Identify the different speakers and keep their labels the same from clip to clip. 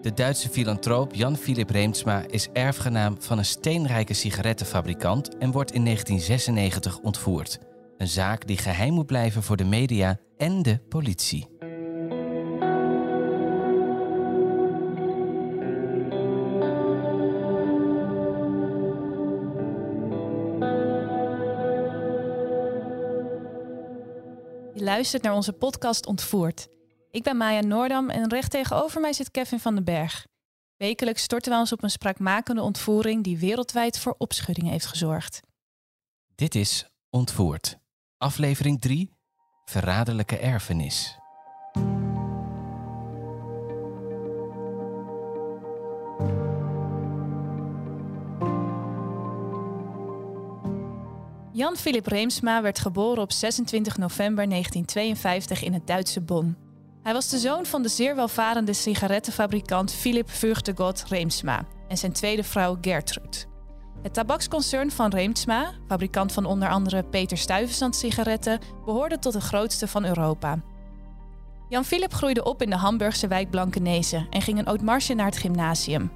Speaker 1: De Duitse filantroop Jan Philip Reemtsma is erfgenaam van een steenrijke sigarettenfabrikant en wordt in 1996 ontvoerd. Een zaak die geheim moet blijven voor de media en de politie.
Speaker 2: Je luistert naar onze podcast Ontvoerd. Ik ben Maya Noordam en recht tegenover mij zit Kevin van den Berg. Wekelijks storten we ons op een spraakmakende ontvoering die wereldwijd voor opschudding heeft gezorgd.
Speaker 1: Dit is Ontvoerd. Aflevering 3. Verraderlijke erfenis.
Speaker 2: Jan Philip Reemsma werd geboren op 26 november 1952 in het Duitse Bonn. Hij was de zoon van de zeer welvarende sigarettenfabrikant Philip Vurtegod Reemsma en zijn tweede vrouw Gertrud. Het tabaksconcern van Reemsma, fabrikant van onder andere Peter Stuyvesant sigaretten, behoorde tot de grootste van Europa. Jan Philip groeide op in de Hamburgse wijk Blankenese en ging een oud naar het gymnasium.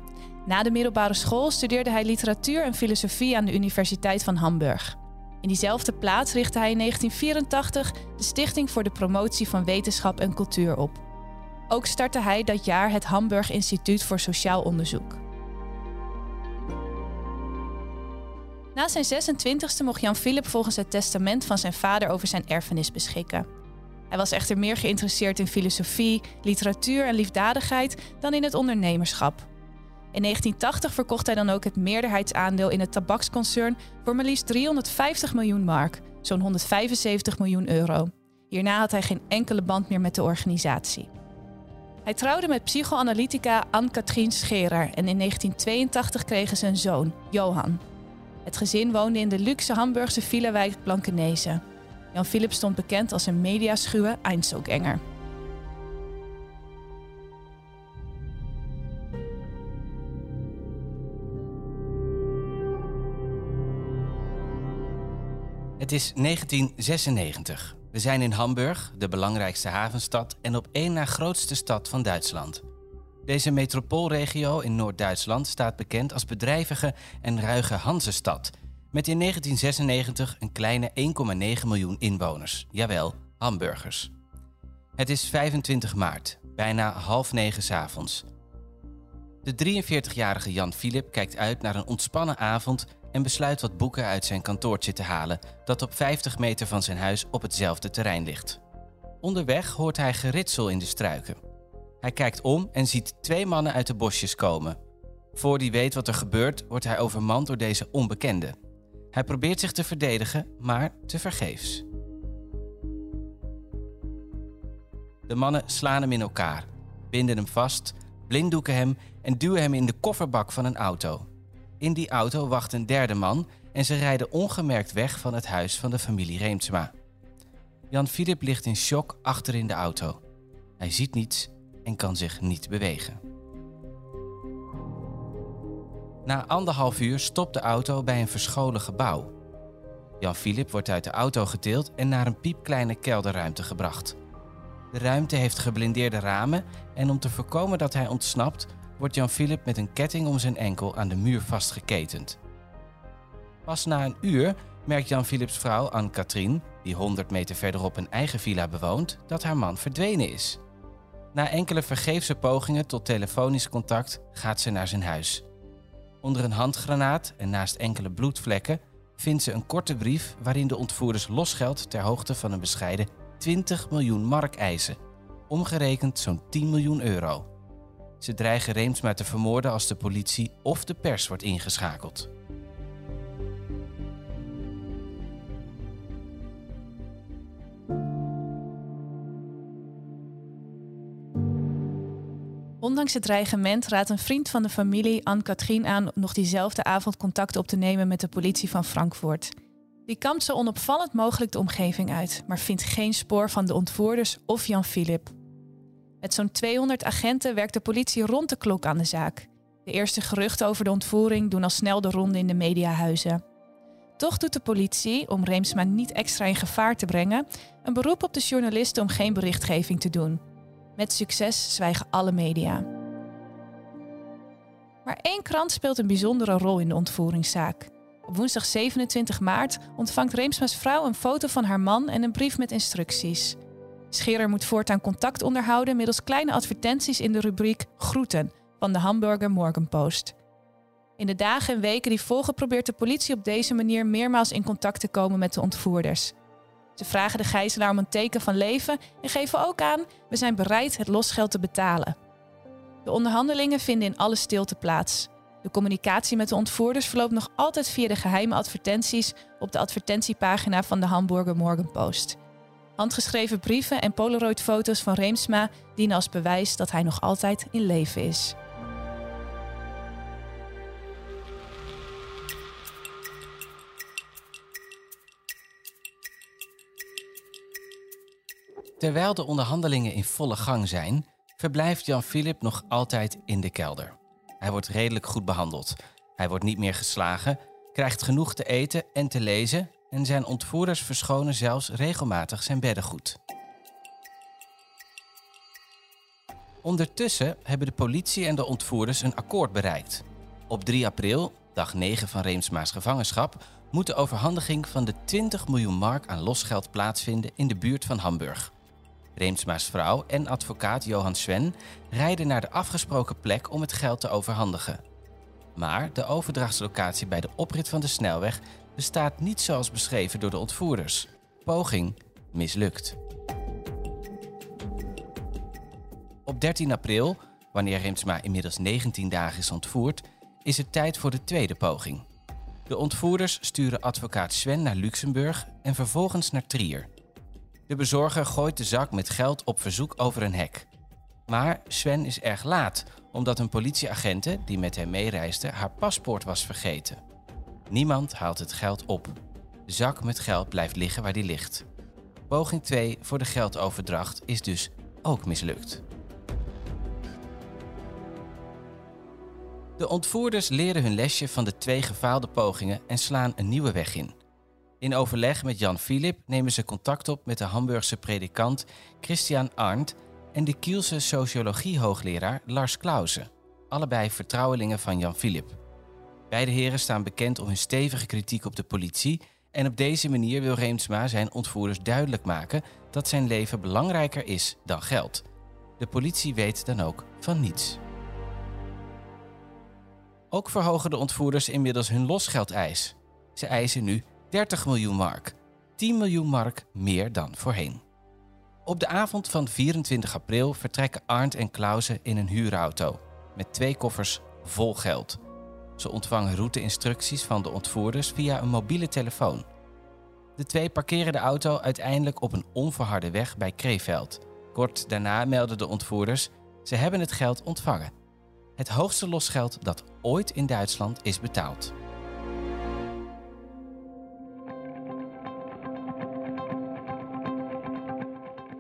Speaker 2: Na de middelbare school studeerde hij literatuur en filosofie aan de Universiteit van Hamburg. In diezelfde plaats richtte hij in 1984 de Stichting voor de Promotie van Wetenschap en Cultuur op. Ook startte hij dat jaar het Hamburg Instituut voor Sociaal Onderzoek. Na zijn 26e mocht Jan Philip volgens het testament van zijn vader over zijn erfenis beschikken. Hij was echter meer geïnteresseerd in filosofie, literatuur en liefdadigheid dan in het ondernemerschap. In 1980 verkocht hij dan ook het meerderheidsaandeel in het tabaksconcern voor maar liefst 350 miljoen mark, zo'n 175 miljoen euro. Hierna had hij geen enkele band meer met de organisatie. Hij trouwde met psychoanalytica Anne-Katrien Scherer en in 1982 kregen ze een zoon, Johan. Het gezin woonde in de luxe Hamburgse villa-wijk Blankenese. Jan Philip stond bekend als een mediaschuwe Einzelganger.
Speaker 1: Het is 1996. We zijn in Hamburg, de belangrijkste havenstad en op één na grootste stad van Duitsland. Deze metropoolregio in Noord-Duitsland staat bekend als bedrijvige en ruige Hansestad, met in 1996 een kleine 1,9 miljoen inwoners. Jawel, Hamburgers. Het is 25 maart, bijna half negen avonds. De 43-jarige Jan Philip kijkt uit naar een ontspannen avond en besluit wat boeken uit zijn kantoortje te halen, dat op 50 meter van zijn huis op hetzelfde terrein ligt. Onderweg hoort hij geritsel in de struiken. Hij kijkt om en ziet twee mannen uit de bosjes komen. Voor hij weet wat er gebeurt, wordt hij overmand door deze onbekende. Hij probeert zich te verdedigen, maar tevergeefs. De mannen slaan hem in elkaar, binden hem vast, blinddoeken hem en duwen hem in de kofferbak van een auto. In die auto wacht een derde man en ze rijden ongemerkt weg van het huis van de familie Reemtsma. Jan Philip ligt in shock achter in de auto. Hij ziet niets en kan zich niet bewegen. Na anderhalf uur stopt de auto bij een verscholen gebouw. Jan Philip wordt uit de auto getild en naar een piepkleine kelderruimte gebracht. De ruimte heeft geblindeerde ramen en om te voorkomen dat hij ontsnapt, wordt Jan Philip met een ketting om zijn enkel aan de muur vastgeketend. Pas na een uur merkt Jan Philips vrouw Anne-Katrien, die 100 meter verderop een eigen villa bewoont, dat haar man verdwenen is. Na enkele vergeefse pogingen tot telefonisch contact gaat ze naar zijn huis. Onder een handgranaat en naast enkele bloedvlekken vindt ze een korte brief waarin de ontvoerders losgeld ter hoogte van een bescheiden 20 miljoen mark eisen, omgerekend zo'n 10 miljoen euro. Ze dreigen Reemsma te vermoorden als de politie of de pers wordt ingeschakeld.
Speaker 2: Ondanks het dreigement raadt een vriend van de familie Anne-Katrien aan nog diezelfde avond contact op te nemen met de politie van Frankfurt. Die kampt zo onopvallend mogelijk de omgeving uit, maar vindt geen spoor van de ontvoerders of Jan Philip. Met zo'n 200 agenten werkt de politie rond de klok aan de zaak. De eerste geruchten over de ontvoering doen al snel de ronde in de mediahuizen. Toch doet de politie, om Reemsma niet extra in gevaar te brengen, een beroep op de journalisten om geen berichtgeving te doen. Met succes zwijgen alle media. Maar één krant speelt een bijzondere rol in de ontvoeringszaak. Op woensdag 27 maart ontvangt Reemsma's vrouw een foto van haar man en een brief met instructies. Scherer moet voortaan contact onderhouden middels kleine advertenties in de rubriek Groeten van de Hamburger Morgenpost. In de dagen en weken die volgen probeert de politie op deze manier meermaals in contact te komen met de ontvoerders. Ze vragen de gijzelaar om een teken van leven en geven ook aan: we zijn bereid het losgeld te betalen. De onderhandelingen vinden in alle stilte plaats. De communicatie met de ontvoerders verloopt nog altijd via de geheime advertenties op de advertentiepagina van de Hamburger Morgenpost. Handgeschreven brieven en Polaroid-foto's van Reemsma dienen als bewijs dat hij nog altijd in leven is.
Speaker 1: Terwijl de onderhandelingen in volle gang zijn, verblijft Jan Philip nog altijd in de kelder. Hij wordt redelijk goed behandeld. Hij wordt niet meer geslagen, krijgt genoeg te eten en te lezen en zijn ontvoerders verschonen zelfs regelmatig zijn beddengoed. Ondertussen hebben de politie en de ontvoerders een akkoord bereikt. Op 3 april, dag 9 van Reemsma's gevangenschap, moet de overhandiging van de 20 miljoen mark aan losgeld plaatsvinden in de buurt van Hamburg. Reemsma's vrouw en advocaat Johan Sven rijden naar de afgesproken plek om het geld te overhandigen. Maar de overdrachtslocatie bij de oprit van de snelweg bestaat niet zoals beschreven door de ontvoerders. Poging mislukt. Op 13 april, wanneer Reemsma inmiddels 19 dagen is ontvoerd, is het tijd voor de tweede poging. De ontvoerders sturen advocaat Sven naar Luxemburg en vervolgens naar Trier. De bezorger gooit de zak met geld op verzoek over een hek. Maar Sven is erg laat, omdat een politieagente die met hem meereisde haar paspoort was vergeten. Niemand haalt het geld op. De zak met geld blijft liggen waar die ligt. Poging 2 voor de geldoverdracht is dus ook mislukt. De ontvoerders leren hun lesje van de twee gefaalde pogingen en slaan een nieuwe weg in. In overleg met Jan Philip nemen ze contact op met de Hamburgse predikant Christian Arndt en de Kielse sociologie-hoogleraar Lars Clausen, allebei vertrouwelingen van Jan Philip. Beide heren staan bekend om hun stevige kritiek op de politie en op deze manier wil Reemsma zijn ontvoerders duidelijk maken dat zijn leven belangrijker is dan geld. De politie weet dan ook van niets. Ook verhogen de ontvoerders inmiddels hun losgeldeis. Ze eisen nu 30 miljoen mark, 10 miljoen mark meer dan voorheen. Op de avond van 24 april vertrekken Arndt en Clausen in een huurauto met twee koffers vol geld. Ze ontvangen routeinstructies van de ontvoerders via een mobiele telefoon. De twee parkeren de auto uiteindelijk op een onverharde weg bij Kreeveld. Kort daarna melden de ontvoerders: ze hebben het geld ontvangen. Het hoogste losgeld dat ooit in Duitsland is betaald.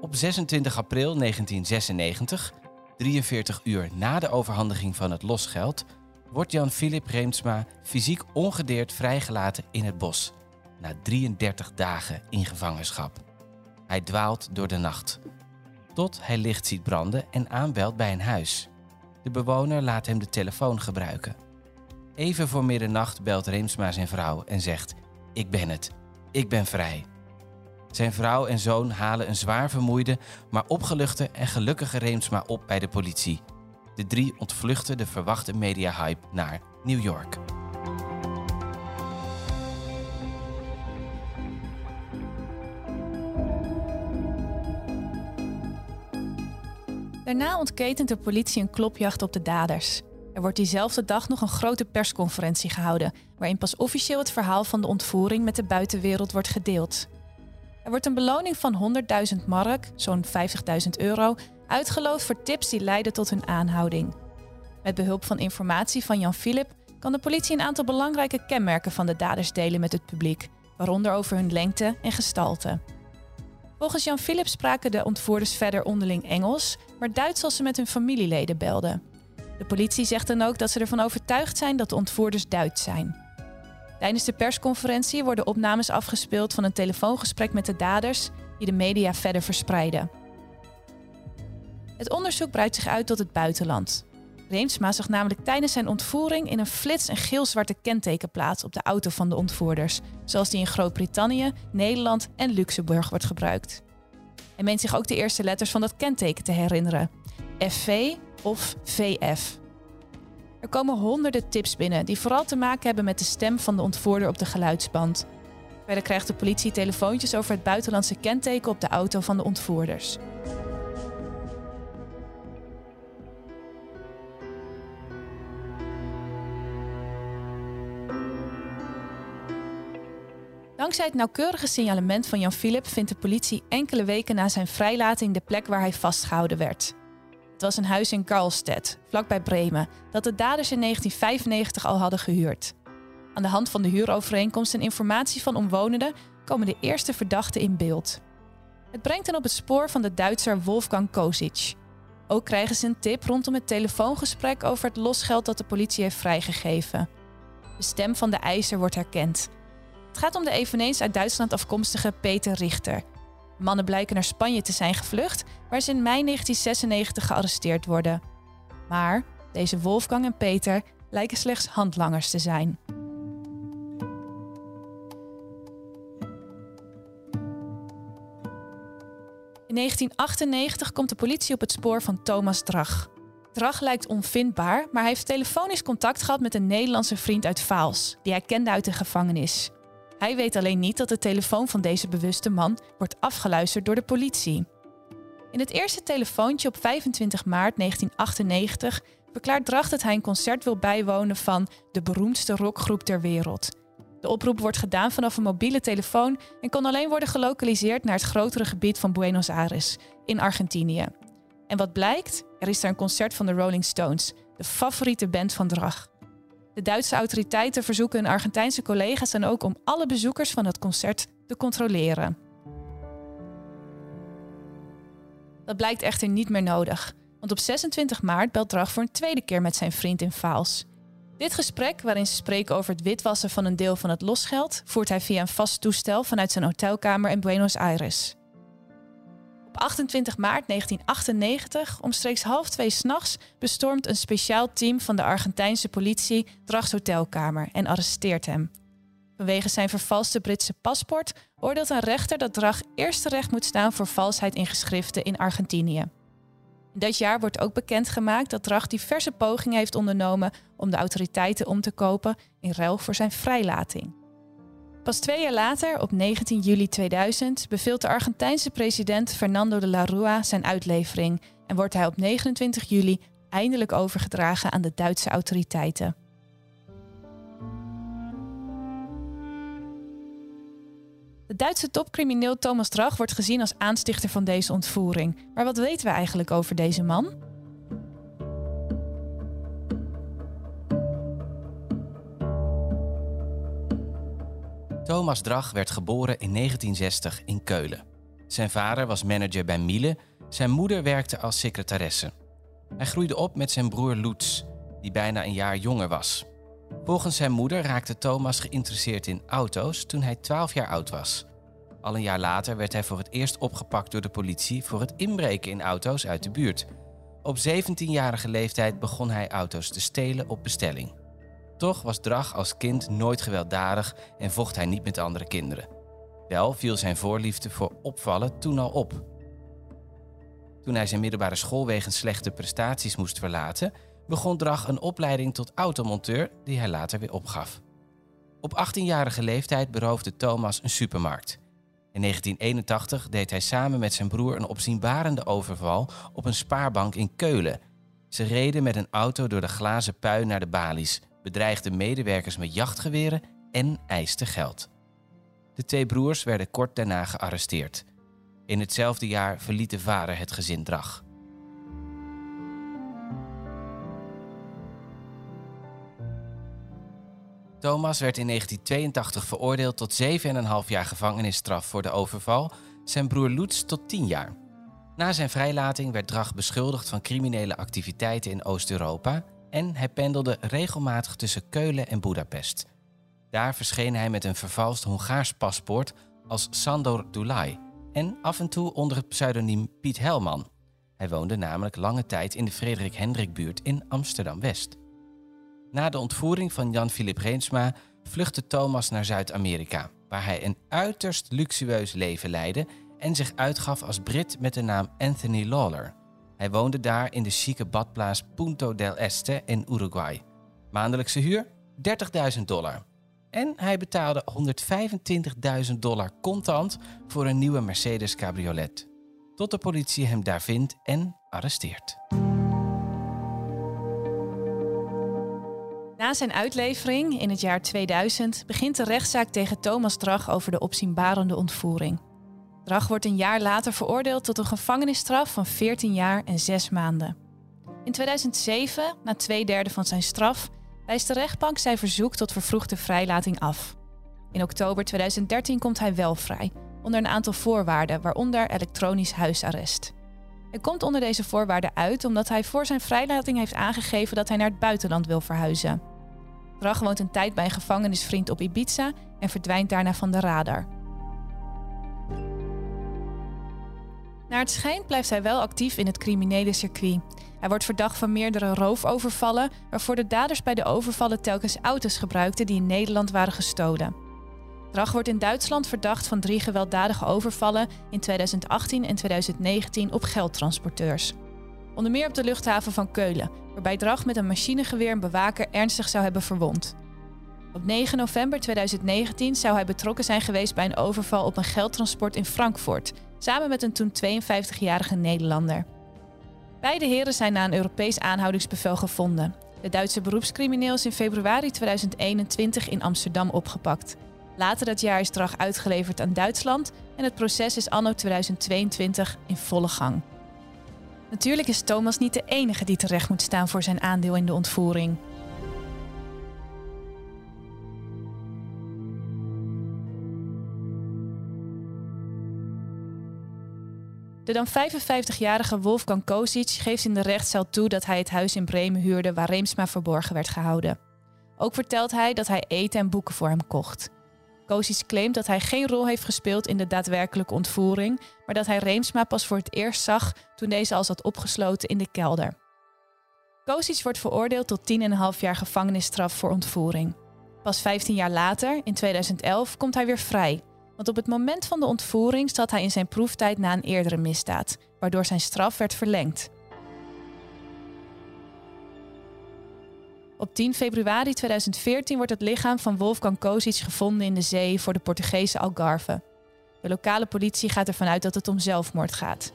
Speaker 1: Op 26 april 1996, 43 uur na de overhandiging van het losgeld, wordt Jan Philip Reemtsma fysiek ongedeerd vrijgelaten in het bos, na 33 dagen in gevangenschap. Hij dwaalt door de nacht, tot hij licht ziet branden en aanbelt bij een huis. De bewoner laat hem de telefoon gebruiken. Even voor middernacht belt Reemsma zijn vrouw en zegt: Ik ben het, ik ben vrij. Zijn vrouw en zoon halen een zwaar vermoeide, maar opgeluchte en gelukkige Reemsma op bij de politie. De drie ontvluchten de verwachte media-hype naar New York.
Speaker 2: Daarna ontketent de politie een klopjacht op de daders. Er wordt diezelfde dag nog een grote persconferentie gehouden, waarin pas officieel het verhaal van de ontvoering met de buitenwereld wordt gedeeld. Er wordt een beloning van 100.000 mark, zo'n 50.000 euro, uitgeloofd voor tips die leiden tot hun aanhouding. Met behulp van informatie van Jan Philip kan de politie een aantal belangrijke kenmerken van de daders delen met het publiek, waaronder over hun lengte en gestalte. Volgens Jan Philip spraken de ontvoerders verder onderling Engels, maar Duits als ze met hun familieleden belden. De politie zegt dan ook dat ze ervan overtuigd zijn dat de ontvoerders Duits zijn. Tijdens de persconferentie worden opnames afgespeeld van een telefoongesprek met de daders, die de media verder verspreiden. Het onderzoek breidt zich uit tot het buitenland. Reemsma zag namelijk tijdens zijn ontvoering in een flits een geel-zwarte kentekenplaat op de auto van de ontvoerders, zoals die in Groot-Brittannië, Nederland en Luxemburg wordt gebruikt. Hij meent zich ook de eerste letters van dat kenteken te herinneren: FV of VF. Er komen honderden tips binnen die vooral te maken hebben met de stem van de ontvoerder op de geluidsband. Verder krijgt de politie telefoontjes over het buitenlandse kenteken op de auto van de ontvoerders. Dankzij het nauwkeurige signalement van Jan Philip vindt de politie enkele weken na zijn vrijlating de plek waar hij vastgehouden werd. Het was een huis in Karlstedt, vlakbij Bremen, dat de daders in 1995 al hadden gehuurd. Aan de hand van de huurovereenkomst en informatie van omwonenden komen de eerste verdachten in beeld. Het brengt hen op het spoor van de Duitser Wolfgang Kozic. Ook krijgen ze een tip rondom het telefoongesprek over het losgeld dat de politie heeft vrijgegeven. De stem van de eiser wordt herkend. Het gaat om de eveneens uit Duitsland afkomstige Peter Richter. Mannen blijken naar Spanje te zijn gevlucht, waar ze in mei 1996 gearresteerd worden. Maar deze Wolfgang en Peter lijken slechts handlangers te zijn. In 1998 komt de politie op het spoor van Thomas Drag. Drag lijkt onvindbaar, maar hij heeft telefonisch contact gehad met een Nederlandse vriend uit Vaals, die hij kende uit de gevangenis. Hij weet alleen niet dat de telefoon van deze bewuste man wordt afgeluisterd door de politie. In het eerste telefoontje op 25 maart 1998 verklaart Drag dat hij een concert wil bijwonen van de beroemdste rockgroep ter wereld. De oproep wordt gedaan vanaf een mobiele telefoon en kon alleen worden gelokaliseerd naar het grotere gebied van Buenos Aires in Argentinië. En wat blijkt? Er is daar een concert van de Rolling Stones, de favoriete band van Drag. De Duitse autoriteiten verzoeken hun Argentijnse collega's dan ook om alle bezoekers van het concert te controleren. Dat blijkt echter niet meer nodig, want op 26 maart belt Drag voor een tweede keer met zijn vriend in Vaals. Dit gesprek, waarin ze spreken over het witwassen van een deel van het losgeld, voert hij via een vast toestel vanuit zijn hotelkamer in Buenos Aires. Op 28 maart 1998, omstreeks half twee s'nachts, bestormt een speciaal team van de Argentijnse politie Drags hotelkamer en arresteert hem. Vanwege zijn vervalste Britse paspoort oordeelt een rechter dat Drag eerst terecht moet staan voor valsheid in geschriften in Argentinië. In dat jaar wordt ook bekendgemaakt dat Drag diverse pogingen heeft ondernomen om de autoriteiten om te kopen in ruil voor zijn vrijlating. Pas twee jaar later, op 19 juli 2000, beveelt de Argentijnse president Fernando de la Rúa zijn uitlevering en wordt hij op 29 juli eindelijk overgedragen aan de Duitse autoriteiten. De Duitse topcrimineel Thomas Drag wordt gezien als aanstichter van deze ontvoering. Maar wat weten we eigenlijk over deze man?
Speaker 1: Thomas Drag werd geboren in 1960 in Keulen. Zijn vader was manager bij Miele, zijn moeder werkte als secretaresse. Hij groeide op met zijn broer Lutz, die bijna een jaar jonger was. Volgens zijn moeder raakte Thomas geïnteresseerd in auto's toen hij 12 jaar oud was. Al een jaar later werd hij voor het eerst opgepakt door de politie voor het inbreken in auto's uit de buurt. Op 17-jarige leeftijd begon hij auto's te stelen op bestelling. Toch was Drag als kind nooit gewelddadig en vocht hij niet met andere kinderen. Wel viel zijn voorliefde voor opvallen toen al op. Toen hij zijn middelbare school wegens slechte prestaties moest verlaten, begon Drag een opleiding tot automonteur die hij later weer opgaf. Op 18-jarige leeftijd beroofde Thomas een supermarkt. In 1981 deed hij samen met zijn broer een opzienbarende overval op een spaarbank in Keulen. Ze reden met een auto door de glazen puin naar de balies, bedreigden medewerkers met jachtgeweren en eisten geld. De twee broers werden kort daarna gearresteerd. In hetzelfde jaar verliet de vader het gezin Drag. Thomas werd in 1982 veroordeeld tot 7,5 jaar gevangenisstraf voor de overval, zijn broer Lutz tot 10 jaar. Na zijn vrijlating werd Drag beschuldigd van criminele activiteiten in Oost-Europa en hij pendelde regelmatig tussen Keulen en Budapest. Daar verscheen hij met een vervalst Hongaars paspoort als Sandor Dulai en af en toe onder het pseudoniem Piet Helman. Hij woonde namelijk lange tijd in de Frederik Hendrik-buurt in Amsterdam-West. Na de ontvoering van Jan-Philip Reensma vluchtte Thomas naar Zuid-Amerika, waar hij een uiterst luxueus leven leidde en zich uitgaf als Brit met de naam Anthony Lawler. Hij woonde daar in de chique badplaats Punto del Este in Uruguay. Maandelijkse huur 30.000 dollar. En hij betaalde 125.000 dollar contant voor een nieuwe Mercedes cabriolet. Tot de politie hem daar vindt en arresteert.
Speaker 2: Na zijn uitlevering in het jaar 2000 begint de rechtszaak tegen Thomas Drag over de opzienbarende ontvoering. Drag wordt een jaar later veroordeeld tot een gevangenisstraf van 14 jaar en 6 maanden. In 2007, na twee derde van zijn straf, wijst de rechtbank zijn verzoek tot vervroegde vrijlating af. In oktober 2013 komt hij wel vrij, onder een aantal voorwaarden, waaronder elektronisch huisarrest. Hij komt onder deze voorwaarden uit omdat hij voor zijn vrijlating heeft aangegeven dat hij naar het buitenland wil verhuizen. Drag woont een tijd bij een gevangenisvriend op Ibiza en verdwijnt daarna van de radar. Naar het schijnt blijft hij wel actief in het criminele circuit. Hij wordt verdacht van meerdere roofovervallen, waarvoor de daders bij de overvallen telkens auto's gebruikten die in Nederland waren gestolen. Drag wordt in Duitsland verdacht van drie gewelddadige overvallen in 2018 en 2019 op geldtransporteurs. Onder meer op de luchthaven van Keulen, waarbij Drag met een machinegeweer een bewaker ernstig zou hebben verwond. Op 9 november 2019 zou hij betrokken zijn geweest bij een overval op een geldtransport in Frankfurt, samen met een toen 52-jarige Nederlander. Beide heren zijn na een Europees aanhoudingsbevel gevonden. De Duitse beroepscrimineel is in februari 2021 in Amsterdam opgepakt. Later dat jaar is Drag uitgeleverd aan Duitsland en het proces is anno 2022 in volle gang. Natuurlijk is Thomas niet de enige die terecht moet staan voor zijn aandeel in de ontvoering. De dan 55-jarige Wolfgang Kozic geeft in de rechtszaal toe dat hij het huis in Bremen huurde waar Reemsma verborgen werd gehouden. Ook vertelt hij dat hij eten en boeken voor hem kocht. Kozic claimt dat hij geen rol heeft gespeeld in de daadwerkelijke ontvoering, maar dat hij Reemsma pas voor het eerst zag toen deze al zat opgesloten in de kelder. Kozic wordt veroordeeld tot 10,5 jaar gevangenisstraf voor ontvoering. Pas 15 jaar later, in 2011, komt hij weer vrij. Op het moment van de ontvoering zat hij in zijn proeftijd na een eerdere misdaad, waardoor zijn straf werd verlengd. Op 10 februari 2014 wordt het lichaam van Wolfgang Kozic gevonden in de zee voor de Portugese Algarve. De lokale politie gaat ervan uit dat het om zelfmoord gaat.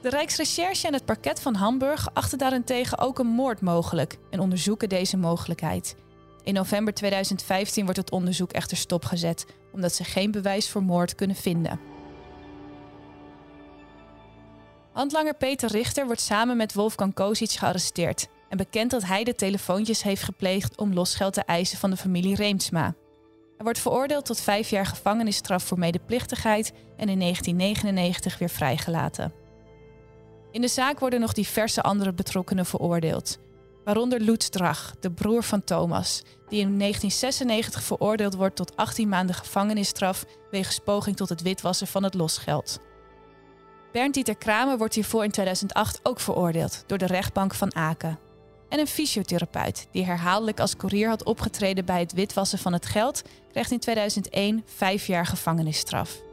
Speaker 2: De Rijksrecherche en het parket van Hamburg achten daarentegen ook een moord mogelijk en onderzoeken deze mogelijkheid. In november 2015 wordt het onderzoek echter stopgezet, omdat ze geen bewijs voor moord kunnen vinden. Handlanger Peter Richter wordt samen met Wolfgang Kozic gearresteerd en bekend dat hij de telefoontjes heeft gepleegd om losgeld te eisen van de familie Reemtsma. Hij wordt veroordeeld tot vijf jaar gevangenisstraf voor medeplichtigheid en in 1999 weer vrijgelaten. In de zaak worden nog diverse andere betrokkenen veroordeeld, waaronder Drag, de broer van Thomas, die in 1996 veroordeeld wordt tot 18 maanden gevangenisstraf wegens poging tot het witwassen van het losgeld. Bernd Dieter Kramer wordt hiervoor in 2008 ook veroordeeld door de rechtbank van Aken en een fysiotherapeut die herhaaldelijk als courier had opgetreden bij het witwassen van het geld, krijgt in 2001 vijf jaar gevangenisstraf.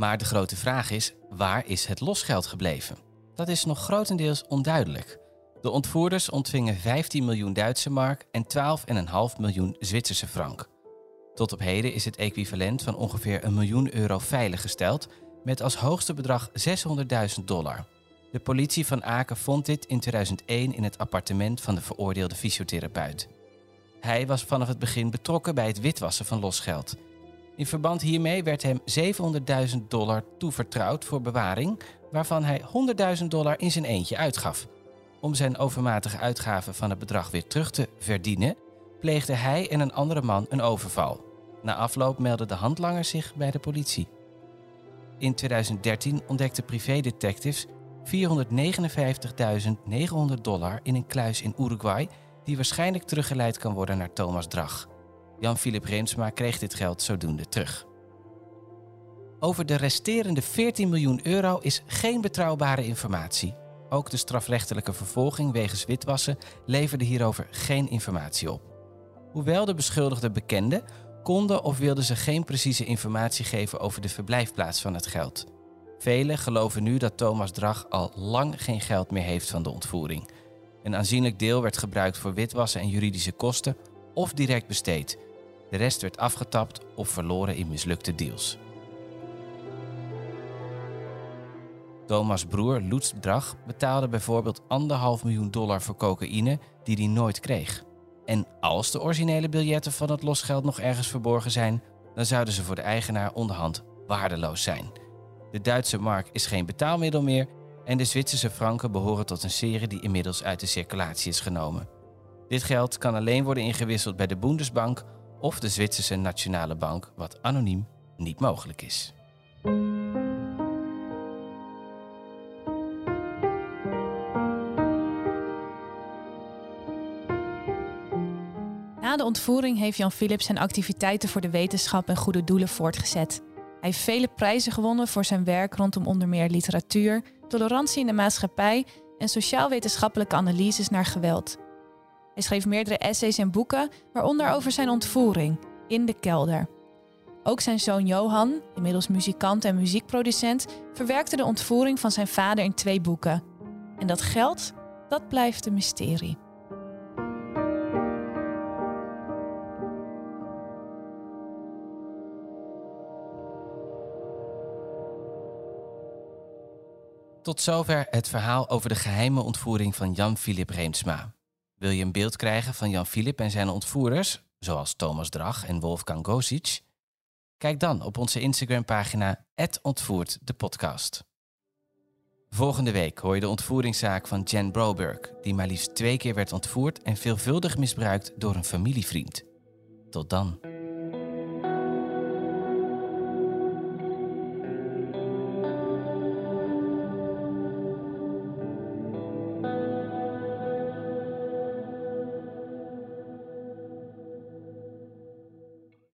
Speaker 1: Maar de grote vraag is: waar is het losgeld gebleven? Dat is nog grotendeels onduidelijk. De ontvoerders ontvingen 15 miljoen Duitse mark en 12,5 miljoen Zwitserse frank. Tot op heden is het equivalent van ongeveer een miljoen euro veiliggesteld, met als hoogste bedrag 600.000 dollar. De politie van Aken vond dit in 2001 in het appartement van de veroordeelde fysiotherapeut. Hij was vanaf het begin betrokken bij het witwassen van losgeld. In verband hiermee werd hem 700.000 dollar toevertrouwd voor bewaring, waarvan hij 100.000 dollar in zijn eentje uitgaf. Om zijn overmatige uitgaven van het bedrag weer terug te verdienen, pleegde hij en een andere man een overval. Na afloop meldden de handlangers zich bij de politie. In 2013 ontdekten privédetectives 459.900 dollar in een kluis in Uruguay die waarschijnlijk teruggeleid kan worden naar Thomas Drag. Jan-Philip Reemsma kreeg dit geld zodoende terug. Over de resterende 14 miljoen euro is geen betrouwbare informatie. Ook de strafrechtelijke vervolging wegens witwassen leverde hierover geen informatie op. Hoewel de beschuldigden bekenden, konden of wilden ze geen precieze informatie geven over de verblijfplaats van het geld. Velen geloven nu dat Thomas Drag al lang geen geld meer heeft van de ontvoering. Een aanzienlijk deel werd gebruikt voor witwassen en juridische kosten of direct besteed. De rest werd afgetapt of verloren in mislukte deals. Thomas' broer Lutz Drag betaalde bijvoorbeeld anderhalf miljoen dollar voor cocaïne die hij nooit kreeg. En als de originele biljetten van het losgeld nog ergens verborgen zijn, dan zouden ze voor de eigenaar onderhand waardeloos zijn. De Duitse mark is geen betaalmiddel meer en de Zwitserse franken behoren tot een serie die inmiddels uit de circulatie is genomen. Dit geld kan alleen worden ingewisseld bij de Bundesbank of de Zwitserse Nationale Bank, wat anoniem niet mogelijk is.
Speaker 2: Na de ontvoering heeft Jan Philips zijn activiteiten voor de wetenschap en goede doelen voortgezet. Hij heeft vele prijzen gewonnen voor zijn werk rondom onder meer literatuur, tolerantie in de maatschappij en sociaal-wetenschappelijke analyses naar geweld. Hij schreef meerdere essays en boeken, waaronder over zijn ontvoering in de kelder. Ook zijn zoon Johan, inmiddels muzikant en muziekproducent, verwerkte de ontvoering van zijn vader in twee boeken. En dat geld, dat blijft een mysterie.
Speaker 1: Tot zover het verhaal over de geheime ontvoering van Jan-Philip Reemsma. Wil je een beeld krijgen van Jan-Philip en zijn ontvoerders, zoals Thomas Drag en Wolfgang Gosic? Kijk dan op onze Instagram-pagina ontvoert de podcast. Volgende week hoor je de ontvoeringszaak van Jen Broberg, die maar liefst twee keer werd ontvoerd en veelvuldig misbruikt door een familievriend. Tot dan.